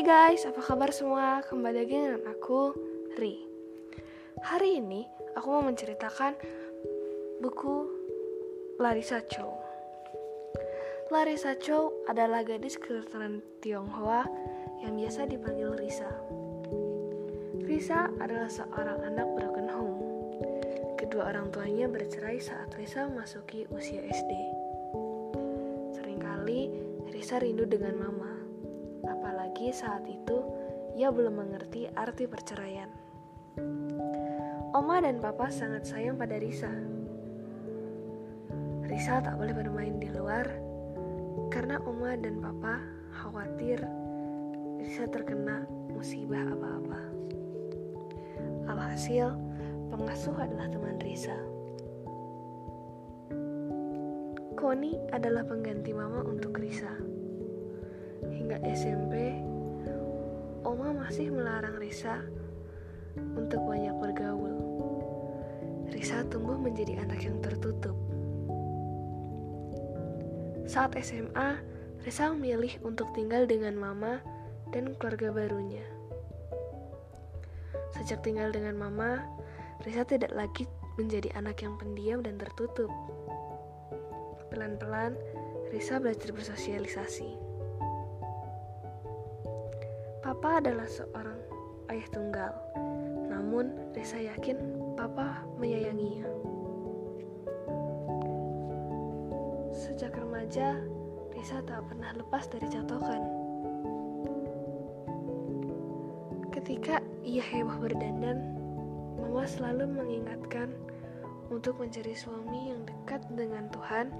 Hai guys, apa kabar semua? Kembali lagi dengan aku, Ri. Hari ini aku mau menceritakan buku Larissa Chow. Larissa Chow adalah gadis keturunan Tionghoa yang biasa dipanggil Risa. Risa adalah seorang anak broken home. Kedua orang tuanya bercerai saat Risa memasuki usia SD. Seringkali Risa rindu dengan mama Apalagi saat itu ia belum mengerti arti perceraian. Oma dan papa sangat sayang pada Risa. Risa tak boleh bermain di luar karena Oma dan papa khawatir Risa terkena musibah apa-apa. Alhasil, pengasuh adalah teman Risa. Koni adalah pengganti mama untuk Risa hingga SMP, Oma masih melarang Risa untuk banyak bergaul. Risa tumbuh menjadi anak yang tertutup. Saat SMA, Risa memilih untuk tinggal dengan mama dan keluarga barunya. Sejak tinggal dengan mama, Risa tidak lagi menjadi anak yang pendiam dan tertutup. Pelan-pelan, Risa belajar bersosialisasi. Papa adalah seorang ayah tunggal, namun Risa yakin Papa menyayanginya. Sejak remaja, Risa tak pernah lepas dari catokan. Ketika ia heboh berdandan, Mama selalu mengingatkan untuk mencari suami yang dekat dengan Tuhan,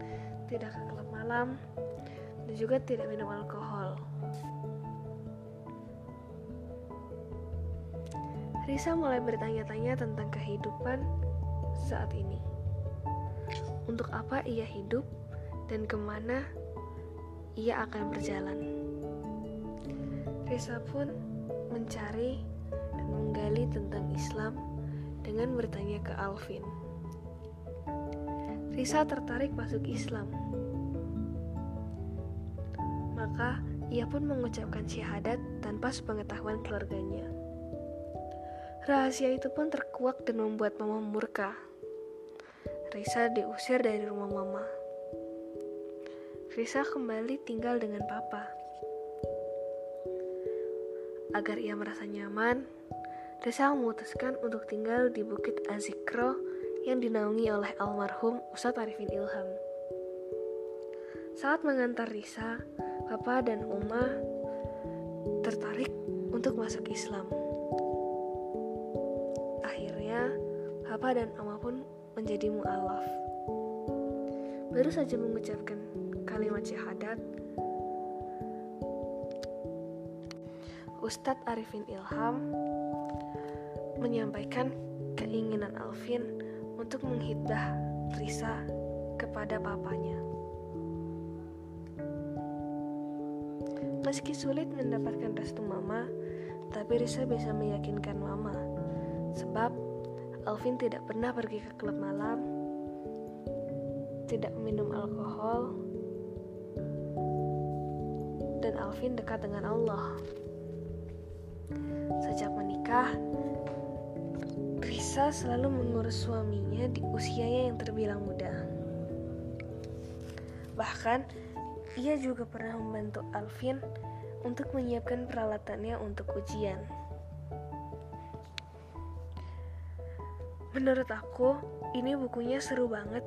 tidak ke malam, dan juga tidak minum alkohol. Risa mulai bertanya-tanya tentang kehidupan saat ini. Untuk apa ia hidup dan ke mana ia akan berjalan. Risa pun mencari dan menggali tentang Islam dengan bertanya ke Alvin. Risa tertarik masuk Islam. Maka ia pun mengucapkan syahadat tanpa sepengetahuan keluarganya. Rahasia itu pun terkuak dan membuat mama murka. Risa diusir dari rumah mama. Risa kembali tinggal dengan papa. Agar ia merasa nyaman, Risa memutuskan untuk tinggal di Bukit Azikro yang dinaungi oleh almarhum Ustadz Arifin Ilham. Saat mengantar Risa, Papa dan Uma tertarik untuk masuk Islam. Papa dan Ama pun menjadi mu'alaf. Baru saja mengucapkan kalimat syahadat, Ustadz Arifin Ilham menyampaikan keinginan Alvin untuk menghibah Risa kepada papanya. Meski sulit mendapatkan restu mama, tapi Risa bisa meyakinkan mama, sebab Alvin tidak pernah pergi ke klub malam, tidak minum alkohol, dan Alvin dekat dengan Allah. Sejak menikah, Risa selalu mengurus suaminya di usianya yang terbilang muda. Bahkan, ia juga pernah membantu Alvin untuk menyiapkan peralatannya untuk ujian. Menurut aku, ini bukunya seru banget.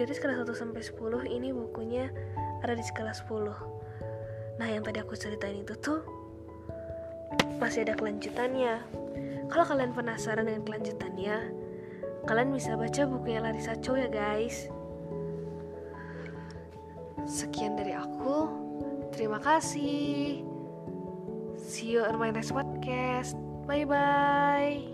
Dari skala 1 sampai 10, ini bukunya ada di skala 10. Nah, yang tadi aku ceritain itu tuh masih ada kelanjutannya. Kalau kalian penasaran dengan kelanjutannya, kalian bisa baca bukunya Larissa Chow ya, guys. Sekian dari aku. Terima kasih. See you on my next podcast. Bye bye.